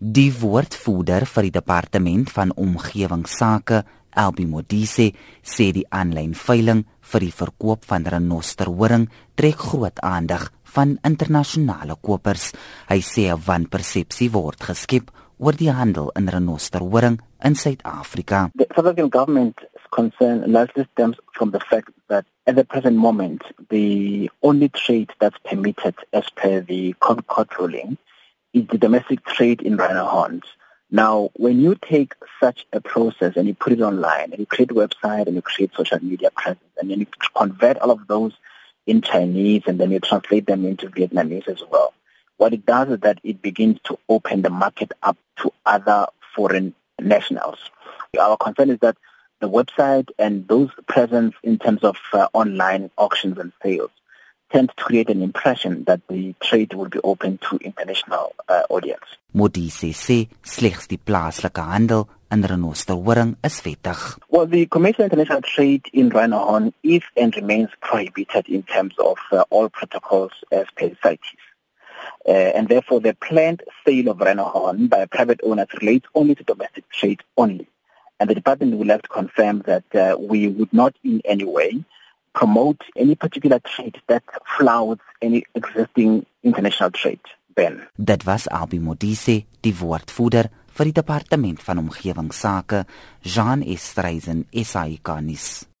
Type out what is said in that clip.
Die woordvoerder vir die departement van omgewingsake, Albi Modise, sê die aanlyn veiling vir die verkoop van renosterhoring trek groot aandag van internasionale kopers. Hy sê 'n wanpersepsie word geskep oor die handel in renosterhoring in Suid-Afrika. The South African government is concerned largely stems from the fact that at the present moment the only trade that's permitted as per the Concord ruling is the domestic trade in rhino horns. Now, when you take such a process and you put it online and you create a website and you create social media presence and then you convert all of those in Chinese and then you translate them into Vietnamese as well, what it does is that it begins to open the market up to other foreign nationals. Our concern is that the website and those presence in terms of uh, online auctions and sales tend to create an impression that the trade will be open to international uh, audience. Modise sê slegs die plaaslike handel in renosterhoring is wettig. Well, the commercial international trade in rhinohorn is and remains prohibited in terms of uh, all protocols as per CITES. Uh, and therefore, the planned sale of rhinohorn by private owners relates only to domestic trade only. And the department will have to confirm that uh, we would not in any way promote any particular trade that flouts any existing international trade ban. Dit was Albi Modise, die woordvoerder vir die departement van omgewingsake, Jean Estreisen, SAICanis.